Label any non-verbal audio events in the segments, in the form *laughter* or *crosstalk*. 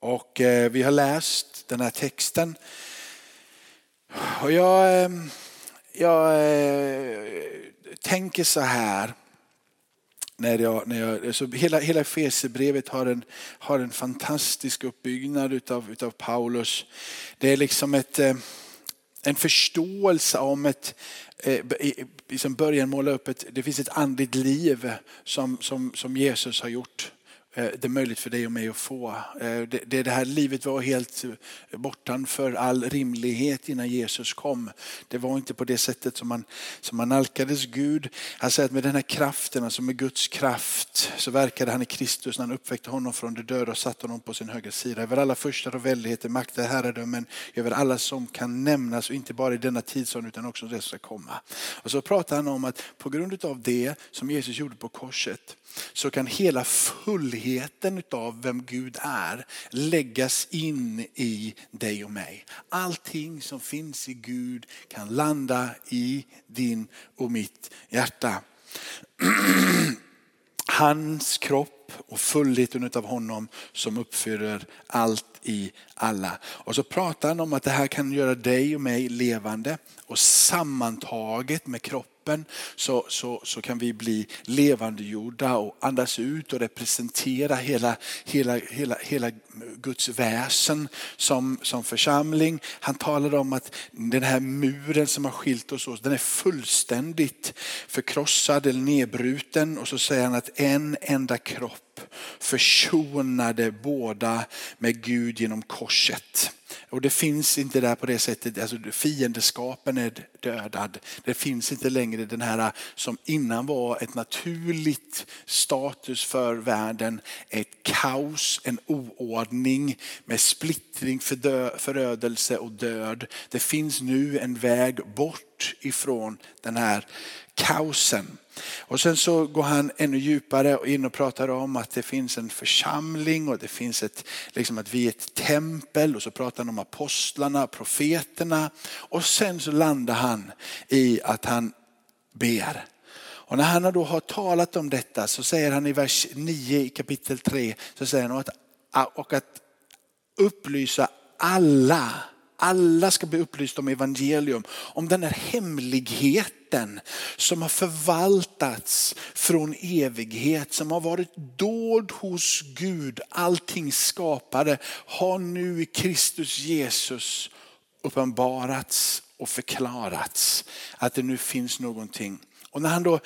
Och eh, vi har läst den här texten. Och jag, eh, jag eh, tänker så här. När jag, när jag, så hela hela Efesierbrevet har en, har en fantastisk uppbyggnad utav, utav Paulus. Det är liksom ett, en förståelse om ett, liksom början måla upp ett, det finns ett andligt liv som, som, som Jesus har gjort. Eh, det är möjligt för dig och mig att få. Eh, det, det här livet var helt eh, bortanför all rimlighet innan Jesus kom. Det var inte på det sättet som man, som man nalkades Gud. Han säger att med den här kraften, alltså med Guds kraft, så verkade han i Kristus när han uppväckte honom från de döda och satte honom på sin högra sida. Över alla förstar och väldigheter, makter, herradömen, över alla som kan nämnas och inte bara i denna tidsålder utan också det som ska komma. Och så pratar han om att på grund av det som Jesus gjorde på korset så kan hela fullheten av vem Gud är läggas in i dig och mig. Allting som finns i Gud kan landa i din och mitt hjärta. *clears throat* Hans kropp och fullheten av honom som uppfyller allt i alla. Och så pratar han om att det här kan göra dig och mig levande och sammantaget med kroppen kroppen så, så, så kan vi bli levandegjorda och andas ut och representera hela, hela, hela, hela Guds väsen som, som församling. Han talade om att den här muren som har skilt oss åt, den är fullständigt förkrossad eller nedbruten och så säger han att en enda kropp försonade båda med Gud genom korset. Och det finns inte där på det sättet, alltså fiendeskapen är dödad. Det finns inte längre den här som innan var ett naturligt status för världen. Ett kaos, en oordning med splittring, förödelse och död. Det finns nu en väg bort ifrån den här kaosen. Och sen så går han ännu djupare och in och pratar om att det finns en församling och det finns ett, liksom att vi är ett tempel och så pratar han om apostlarna, profeterna och sen så landar han i att han ber. Och när han då har talat om detta så säger han i vers 9 i kapitel 3 så säger han att, och att upplysa alla alla ska bli upplysta om evangelium, om den här hemligheten som har förvaltats från evighet, som har varit dold hos Gud, allting skapade, har nu i Kristus Jesus uppenbarats och förklarats. Att det nu finns någonting och när han då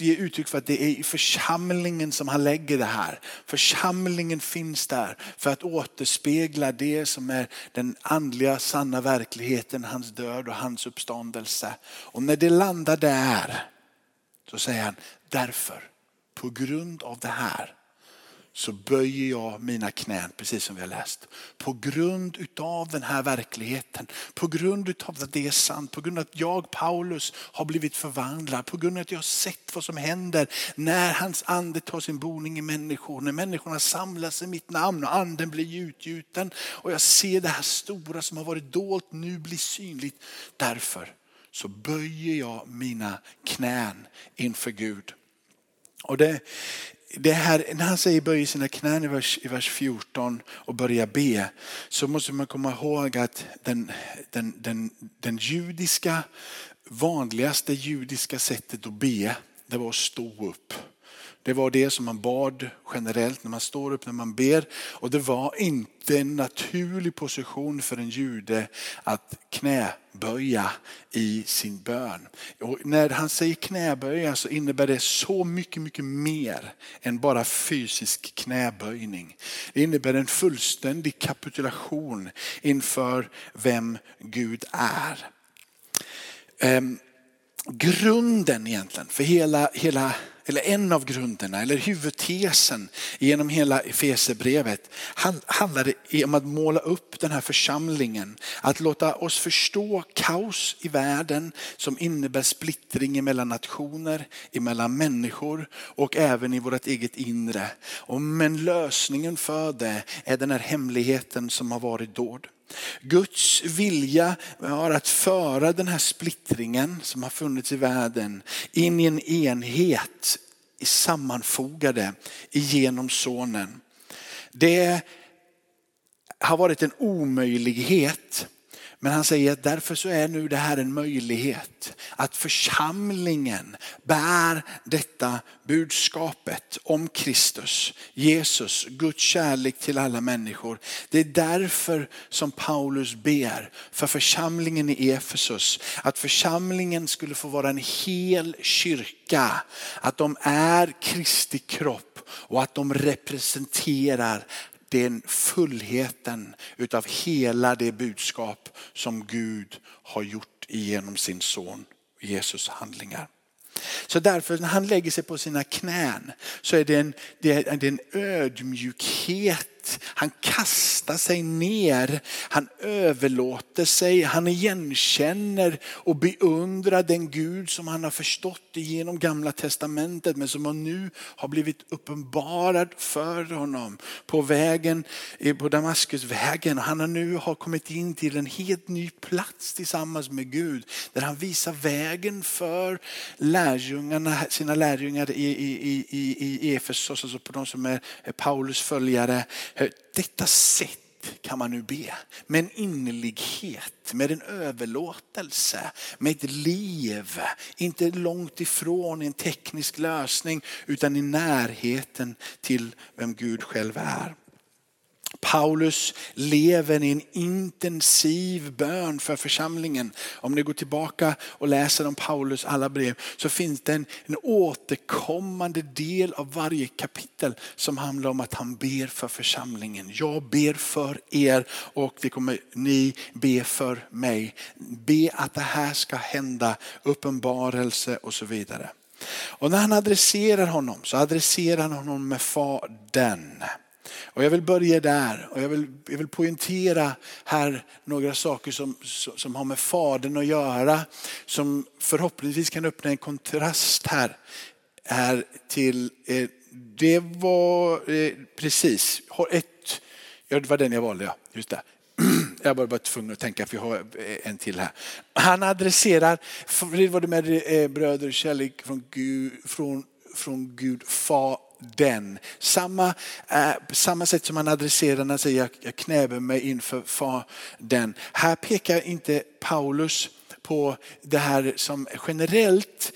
ger uttryck för att det är i församlingen som han lägger det här. Församlingen finns där för att återspegla det som är den andliga sanna verkligheten, hans död och hans uppståndelse. Och när det landar där så säger han därför, på grund av det här så böjer jag mina knän, precis som vi har läst. På grund utav den här verkligheten, på grund utav att det är sant, på grund av att jag Paulus har blivit förvandlad, på grund av att jag har sett vad som händer när hans ande tar sin boning i människor, när människorna samlas i mitt namn och anden blir utgjuten och jag ser det här stora som har varit dolt nu bli synligt. Därför så böjer jag mina knän inför Gud. Och det, det här, när han säger böj sina knän i vers, i vers 14 och börja be så måste man komma ihåg att den, den, den, den judiska, vanligaste judiska sättet att be det var att stå upp. Det var det som man bad generellt när man står upp, när man ber. Och det var inte en naturlig position för en jude att knäböja i sin bön. Och när han säger knäböja så innebär det så mycket, mycket mer än bara fysisk knäböjning. Det innebär en fullständig kapitulation inför vem Gud är. Um, grunden egentligen för hela, hela eller en av grunderna, eller huvudtesen genom hela Efesierbrevet, handlar om att måla upp den här församlingen. Att låta oss förstå kaos i världen som innebär splittring mellan nationer, mellan människor och även i vårt eget inre. Men lösningen för det är den här hemligheten som har varit dold. Guds vilja var att föra den här splittringen som har funnits i världen in i en enhet sammanfogade genom sonen. Det har varit en omöjlighet. Men han säger att därför så är nu det här en möjlighet. Att församlingen bär detta budskapet om Kristus, Jesus, Guds kärlek till alla människor. Det är därför som Paulus ber för församlingen i Efesus. Att församlingen skulle få vara en hel kyrka. Att de är Kristi kropp och att de representerar den fullheten utav hela det budskap som Gud har gjort genom sin son Jesus handlingar. Så därför när han lägger sig på sina knän så är det en, det är en ödmjukhet han kastar sig ner, han överlåter sig, han igenkänner och beundrar den Gud som han har förstått genom gamla testamentet men som nu har blivit uppenbarad för honom på vägen, eh, på Damaskusvägen. Han har nu har kommit in till en helt ny plats tillsammans med Gud där han visar vägen för lärjungarna, sina lärjungar i, i, i, i Efesos, alltså på de som är Paulus följare detta sätt kan man nu be. Med en innerlighet, med en överlåtelse, med ett liv. Inte långt ifrån en teknisk lösning utan i närheten till vem Gud själv är. Paulus lever i en intensiv bön för församlingen. Om ni går tillbaka och läser om Paulus alla brev så finns det en, en återkommande del av varje kapitel som handlar om att han ber för församlingen. Jag ber för er och det kommer ni be för mig. Be att det här ska hända, uppenbarelse och så vidare. Och när han adresserar honom så adresserar han honom med Fadern. Och jag vill börja där och jag vill, jag vill poängtera här några saker som, som har med Fadern att göra. Som förhoppningsvis kan öppna en kontrast här, här till, eh, det var eh, precis, ett, ja, det var den jag valde, ja, just det. *clears throat* Jag var bara tvungen att tänka för jag har eh, en till här. Han adresserar, det var det med eh, bröder kärlek från Gud, från, från Gud far den. Samma, eh, samma sätt som han adresserar när han säger jag knäber mig inför Fadern. Här pekar inte Paulus på det här som generellt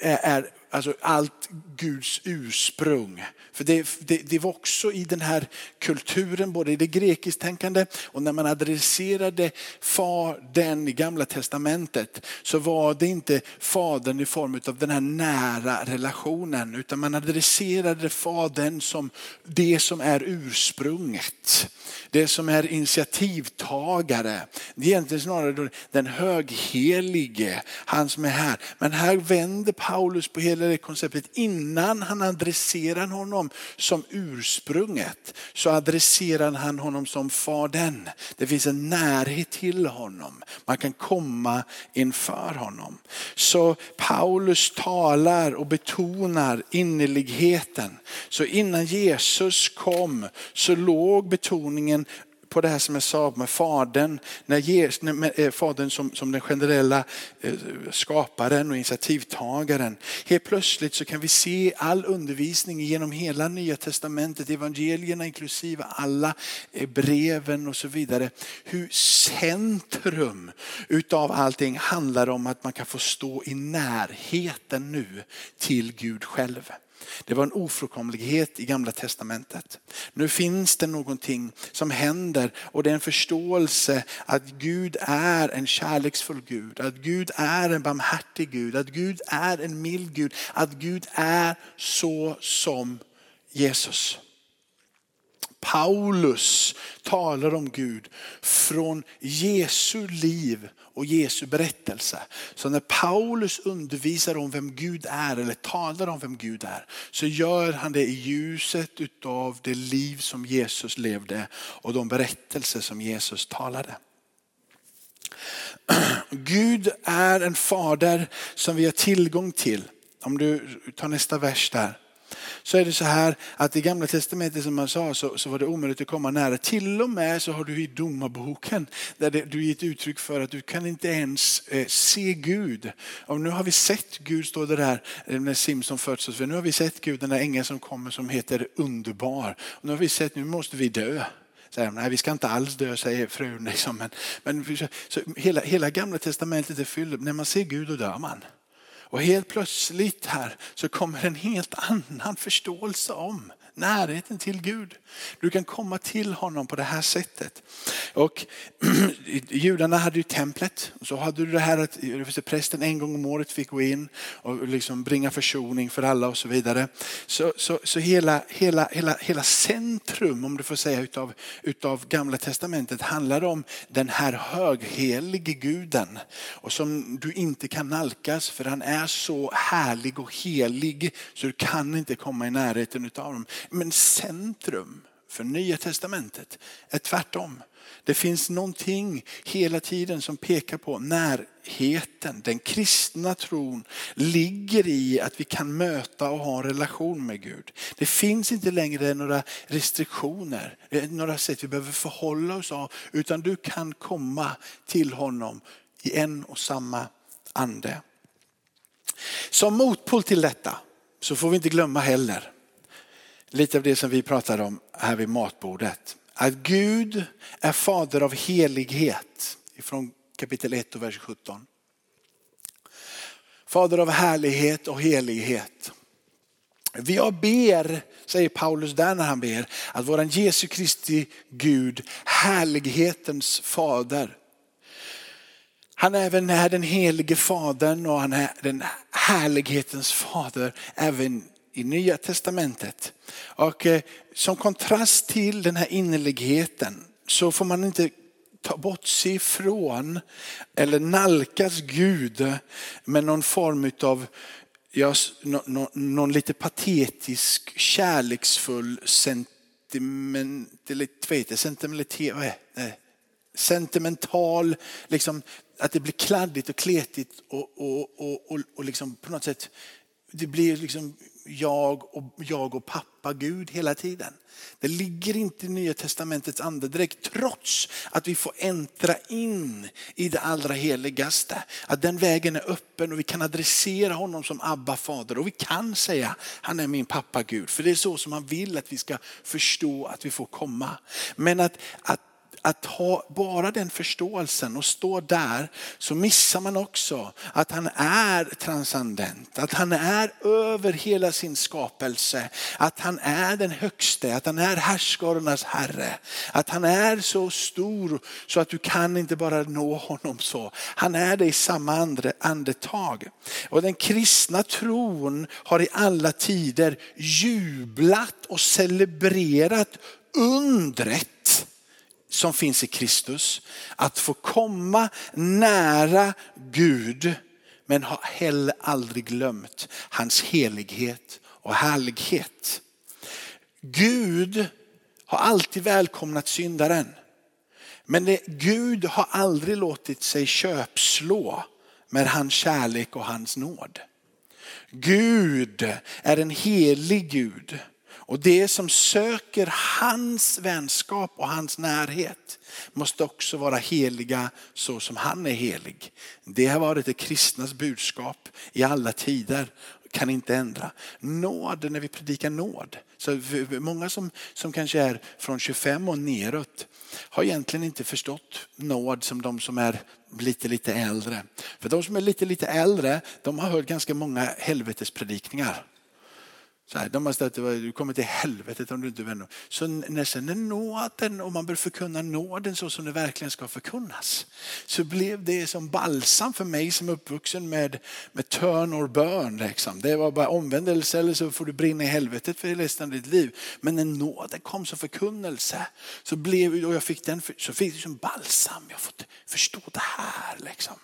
eh, är alltså allt Guds ursprung. För det, det, det, var också i den här kulturen, både i det grekiskt tänkande och när man adresserade fadern i gamla testamentet så var det inte fadern i form av den här nära relationen utan man adresserade fadern som det som är ursprunget. Det som är initiativtagare. Det är egentligen snarare den höghelige, han som är här. Men här vänder Paulus på hela det konceptet. Innan han adresserar honom som ursprunget så adresserar han honom som fadern. Det finns en närhet till honom. Man kan komma inför honom. Så Paulus talar och betonar innerligheten. Så innan Jesus kom så låg betoningen på det här som jag sa med fadern, när Jesus, när, eh, fadern som, som den generella eh, skaparen och initiativtagaren. Helt plötsligt så kan vi se all undervisning genom hela nya testamentet, evangelierna inklusive alla eh, breven och så vidare. Hur centrum utav allting handlar om att man kan få stå i närheten nu till Gud själv. Det var en ofrånkomlighet i gamla testamentet. Nu finns det någonting som händer och det är en förståelse att Gud är en kärleksfull Gud, att Gud är en barmhärtig Gud, att Gud är en mild Gud, att Gud är så som Jesus. Paulus talar om Gud från Jesu liv och Jesu berättelse. Så när Paulus undervisar om vem Gud är eller talar om vem Gud är så gör han det i ljuset av det liv som Jesus levde och de berättelser som Jesus talade. *clears throat* Gud är en fader som vi har tillgång till. Om du tar nästa vers där så är det så här att i gamla testamentet som man sa så, så var det omöjligt att komma nära. Till och med så har du i domarboken där det, du gett uttryck för att du kan inte ens eh, se Gud. Och nu har vi sett Gud, står det där eh, när Simson föds. För nu har vi sett Gud, den där ängeln som kommer som heter underbar. Och nu har vi sett, nu måste vi dö. Här, nej vi ska inte alls dö säger frun. Liksom. Men, men så hela, hela gamla testamentet är fyllt, när man ser Gud då dör man. Och helt plötsligt här så kommer en helt annan förståelse om närheten till Gud. Du kan komma till honom på det här sättet. Och *clears throat* judarna hade ju templet. Så hade du det här att prästen en gång om året fick gå in och liksom bringa försoning för alla och så vidare. Så, så, så hela, hela, hela, hela centrum, om du får säga, utav, utav gamla testamentet handlar om den här höghelige guden. Och som du inte kan nalkas för han är så härlig och helig så du kan inte komma i närheten utav honom. Men centrum för Nya Testamentet är tvärtom. Det finns någonting hela tiden som pekar på närheten. Den kristna tron ligger i att vi kan möta och ha en relation med Gud. Det finns inte längre några restriktioner, eh, några sätt vi behöver förhålla oss av. Utan du kan komma till honom i en och samma ande. Som motpol till detta så får vi inte glömma heller lite av det som vi pratade om här vid matbordet. Att Gud är fader av helighet. Ifrån kapitel 1 och vers 17. Fader av härlighet och helighet. Jag ber, säger Paulus där när han ber, att våran Jesu Kristi Gud, härlighetens fader. Han även är den helige fadern och han är den härlighetens fader även i Nya Testamentet. Och eh, som kontrast till den här innerligheten så får man inte ta bort sig ifrån eller nalkas Gud med någon form av ja, någon lite patetisk, kärleksfull sentimentalitet, sentimentalitet, sentimental, liksom, att det blir kladdigt och kletigt och, och, och, och, och liksom på något sätt, det blir liksom jag och, jag och pappa Gud hela tiden. Det ligger inte i Nya Testamentets andedräkt trots att vi får äntra in i det allra heligaste. Att den vägen är öppen och vi kan adressera honom som Abba fader och vi kan säga han är min pappa Gud. För det är så som han vill att vi ska förstå att vi får komma. Men att, att att ha bara den förståelsen och stå där så missar man också att han är transcendent. Att han är över hela sin skapelse. Att han är den högste, att han är härskarnas herre. Att han är så stor så att du kan inte bara nå honom så. Han är det i samma andetag. Och den kristna tron har i alla tider jublat och celebrerat undret som finns i Kristus. Att få komma nära Gud men har heller aldrig glömt hans helighet och härlighet. Gud har alltid välkomnat syndaren. Men det, Gud har aldrig låtit sig köpslå med hans kärlek och hans nåd. Gud är en helig Gud. Och det som söker hans vänskap och hans närhet måste också vara heliga så som han är helig. Det har varit det kristnas budskap i alla tider kan inte ändra. Nåd, när vi predikar nåd. Så många som, som kanske är från 25 och neråt har egentligen inte förstått nåd som de som är lite, lite äldre. För de som är lite, lite äldre, de har hört ganska många helvetespredikningar. Så här, de har stått, du kommer till helvetet om du inte vänder Så när sen är nåden och man börjar förkunna nåden så som det verkligen ska förkunnas. Så blev det som balsam för mig som är uppvuxen med, med törn och bön. Liksom. Det var bara omvändelse eller så får du brinna i helvetet för resten av ditt liv. Men när nåden kom som förkunnelse så blev och jag fick den så fick det som balsam. Jag har fått förstå det här. Liksom.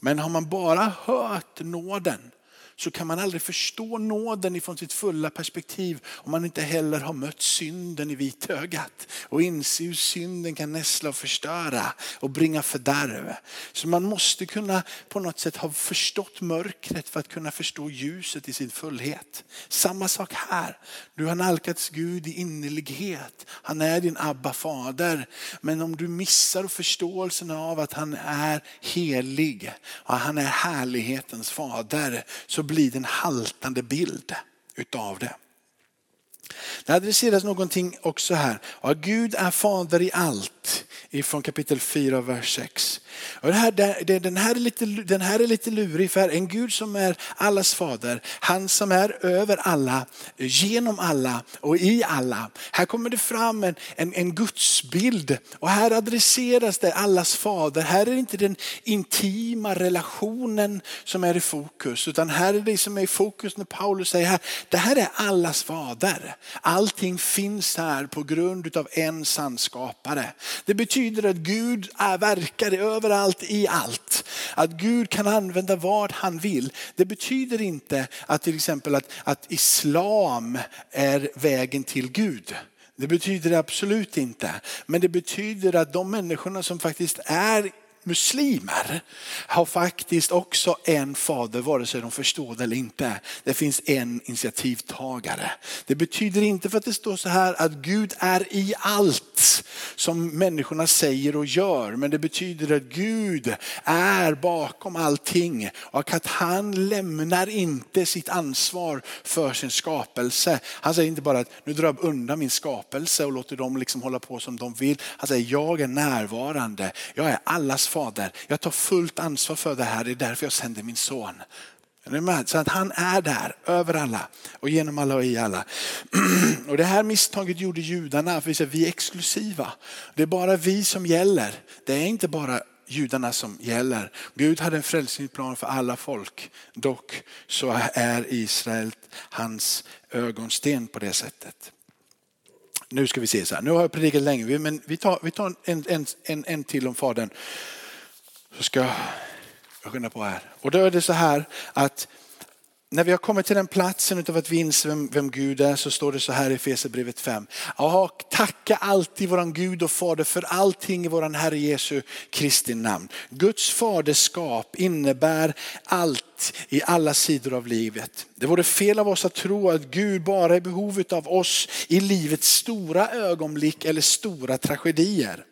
Men har man bara hört nåden så kan man aldrig förstå nåden ifrån sitt fulla perspektiv om man inte heller har mött synden i vitögat och inse hur synden kan näsla och förstöra och bringa fördärv. Så man måste kunna på något sätt ha förstått mörkret för att kunna förstå ljuset i sin fullhet. Samma sak här. Du har nalkats Gud i innerlighet. Han är din Abba fader. Men om du missar förståelsen av att han är helig och han är härlighetens fader så blir det en haltande bild utav det. Det adresseras någonting också här. Ja, Gud är fader i allt ifrån kapitel 4 vers 6. Och det här, det, den, här är lite, den här är lite lurig för en Gud som är allas fader, han som är över alla, genom alla och i alla. Här kommer det fram en, en, en gudsbild och här adresseras det allas fader. Här är det inte den intima relationen som är i fokus utan här är det som är i fokus när Paulus säger här, det här är allas fader. Allting finns här på grund av en sann skapare. Det betyder att Gud är verkar överallt i allt. Att Gud kan använda vad han vill. Det betyder inte att till exempel att, att islam är vägen till Gud. Det betyder det absolut inte. Men det betyder att de människorna som faktiskt är muslimer har faktiskt också en fader vare sig de förstår det eller inte. Det finns en initiativtagare. Det betyder inte för att det står så här att Gud är i allt som människorna säger och gör. Men det betyder att Gud är bakom allting och att han lämnar inte sitt ansvar för sin skapelse. Han säger inte bara att nu drar jag undan min skapelse och låter dem liksom hålla på som de vill. Han säger jag är närvarande, jag är allas fader. Jag tar fullt ansvar för det här, det är därför jag sänder min son. Så att han är där över alla och genom alla och i alla. *clears throat* Och det här misstaget gjorde judarna, för vi är exklusiva. Det är bara vi som gäller. Det är inte bara judarna som gäller. Gud hade en frälsningsplan för alla folk. Dock så är Israel hans ögonsten på det sättet. Nu ska vi se så här, nu har jag predikat länge, men vi tar, vi tar en, en, en, en till om Fadern. Så ska jag skynda på här. Och då är det så här att när vi har kommit till den platsen utav att vi inser vem, vem Gud är så står det så här i Efesierbrevet 5. Ja, tacka alltid våran Gud och Fader för allting i våran Herre Jesu Kristi namn. Guds faderskap innebär allt i alla sidor av livet. Det vore fel av oss att tro att Gud bara är behovet av oss i livets stora ögonblick eller stora tragedier.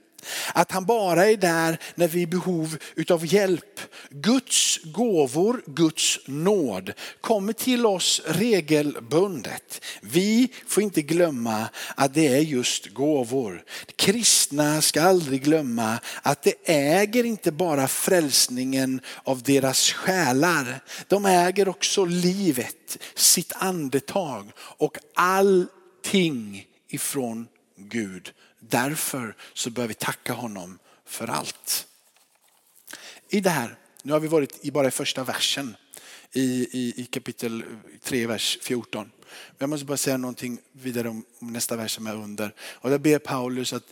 Att han bara är där när vi är i behov utav hjälp. Guds gåvor, Guds nåd kommer till oss regelbundet. Vi får inte glömma att det är just gåvor. Kristna ska aldrig glömma att det äger inte bara frälsningen av deras själar. De äger också livet, sitt andetag och allting ifrån Gud. Därför så bör vi tacka honom för allt. I det här, nu har vi varit i bara första versen i, i, i kapitel 3, vers 14. Jag måste bara säga någonting vidare om nästa vers som är under. Och där ber Paulus att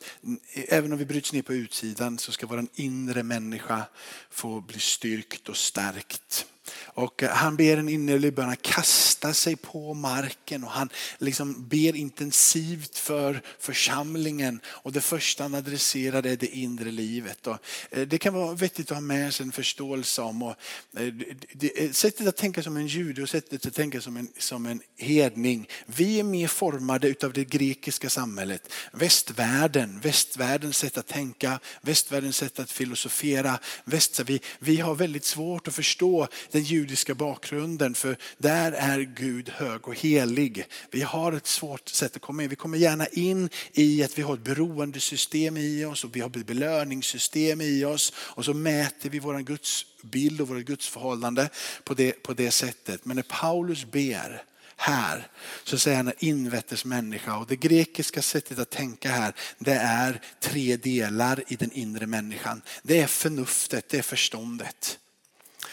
även om vi bryts ner på utsidan så ska vår inre människa få bli styrkt och stärkt. Och eh, han ber en innerlig bön att kasta sig på marken och han liksom ber intensivt för församlingen. Och det första han adresserar är det inre livet. Och eh, det kan vara vettigt att ha med sig en förståelse om. Och eh, sättet att tänka som en jude och sättet att tänka som en, som en hedning. Vi är mer formade av det grekiska samhället. Västvärlden, västvärldens sätt att tänka, västvärldens sätt att filosofera. Väst, vi, vi har väldigt svårt att förstå den judiska bakgrunden för där är Gud hög och helig. Vi har ett svårt sätt att komma in. Vi kommer gärna in i att vi har ett beroendesystem i oss och vi har ett belöningssystem i oss och så mäter vi vår gudsbild och vårt gudsförhållande på det, på det sättet. Men när Paulus ber här så säger han invetters människa och det grekiska sättet att tänka här det är tre delar i den inre människan. Det är förnuftet, det är förståndet.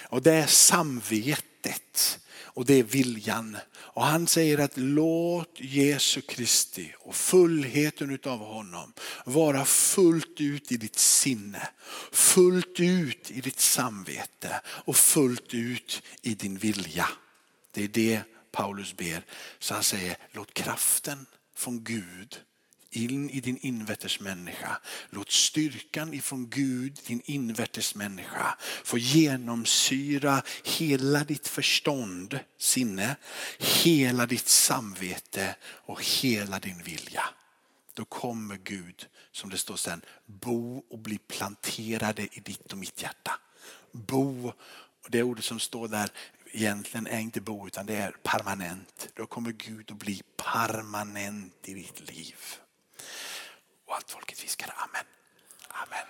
Och det är samvetet och det är viljan. Och han säger att låt Jesu Kristi och fullheten utav honom vara fullt ut i ditt sinne, fullt ut i ditt samvete och fullt ut i din vilja. Det är det Paulus ber. Så han säger låt kraften från Gud in i din invärtes människa. Låt styrkan ifrån Gud, din invärtes människa, få genomsyra hela ditt förstånd, sinne, hela ditt samvete och hela din vilja. Då kommer Gud, som det står sen, bo och bli planterade i ditt och mitt hjärta. Bo, och det ordet som står där egentligen är inte bo utan det är permanent. Då kommer Gud att bli permanent i ditt liv. Och allt folket viskar amen. Amen.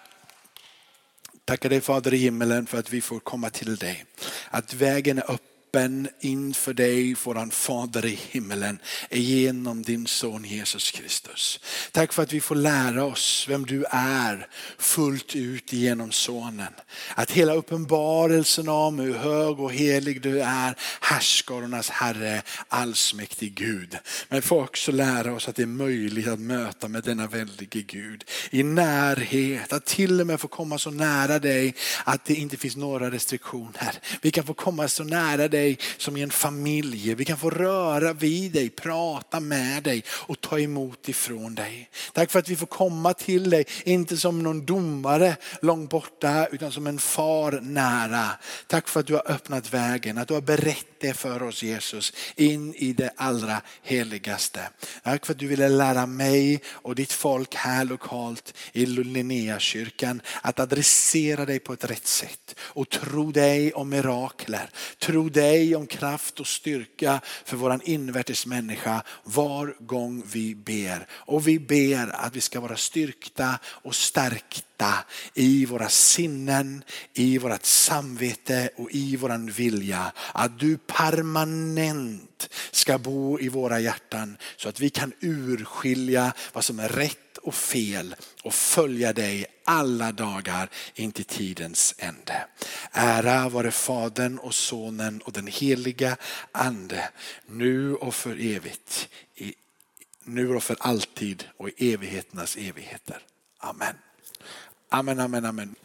Tackar dig Fader i himmelen för att vi får komma till dig. Att vägen är öppen öppen inför dig, våran Fader i himmelen, genom din son Jesus Kristus. Tack för att vi får lära oss vem du är fullt ut genom sonen. Att hela uppenbarelsen om hur hög och helig du är, härskarnas Herre, allsmäktig Gud. Men får också lära oss att det är möjligt att möta med denna väldige Gud i närhet, att till och med få komma så nära dig att det inte finns några restriktioner. Vi kan få komma så nära dig dig som i en familj. Vi kan få röra vid dig, prata med dig och ta emot ifrån dig. Tack för att vi får komma till dig, inte som någon domare långt borta utan som en far nära. Tack för att du har öppnat vägen, att du har berättat det för oss Jesus in i det allra heligaste. Tack för att du ville lära mig och ditt folk här lokalt i Linnéakyrkan att adressera dig på ett rätt sätt och tro dig om mirakler. Tro dig dig om kraft och styrka för våran invärtes människa var gång vi ber. Och vi ber att vi ska vara styrkta och stärkta i våra sinnen, i vårat samvete och i våran vilja. Att du permanent ska bo i våra hjärtan så att vi kan urskilja vad som är rätt och fel och följa dig alla dagar in till tidens ände. Ära vare Fadern och Sonen och den heliga Ande nu och för evigt. Nu och för alltid och i evigheternas evigheter. Amen. Amen, amen, amen.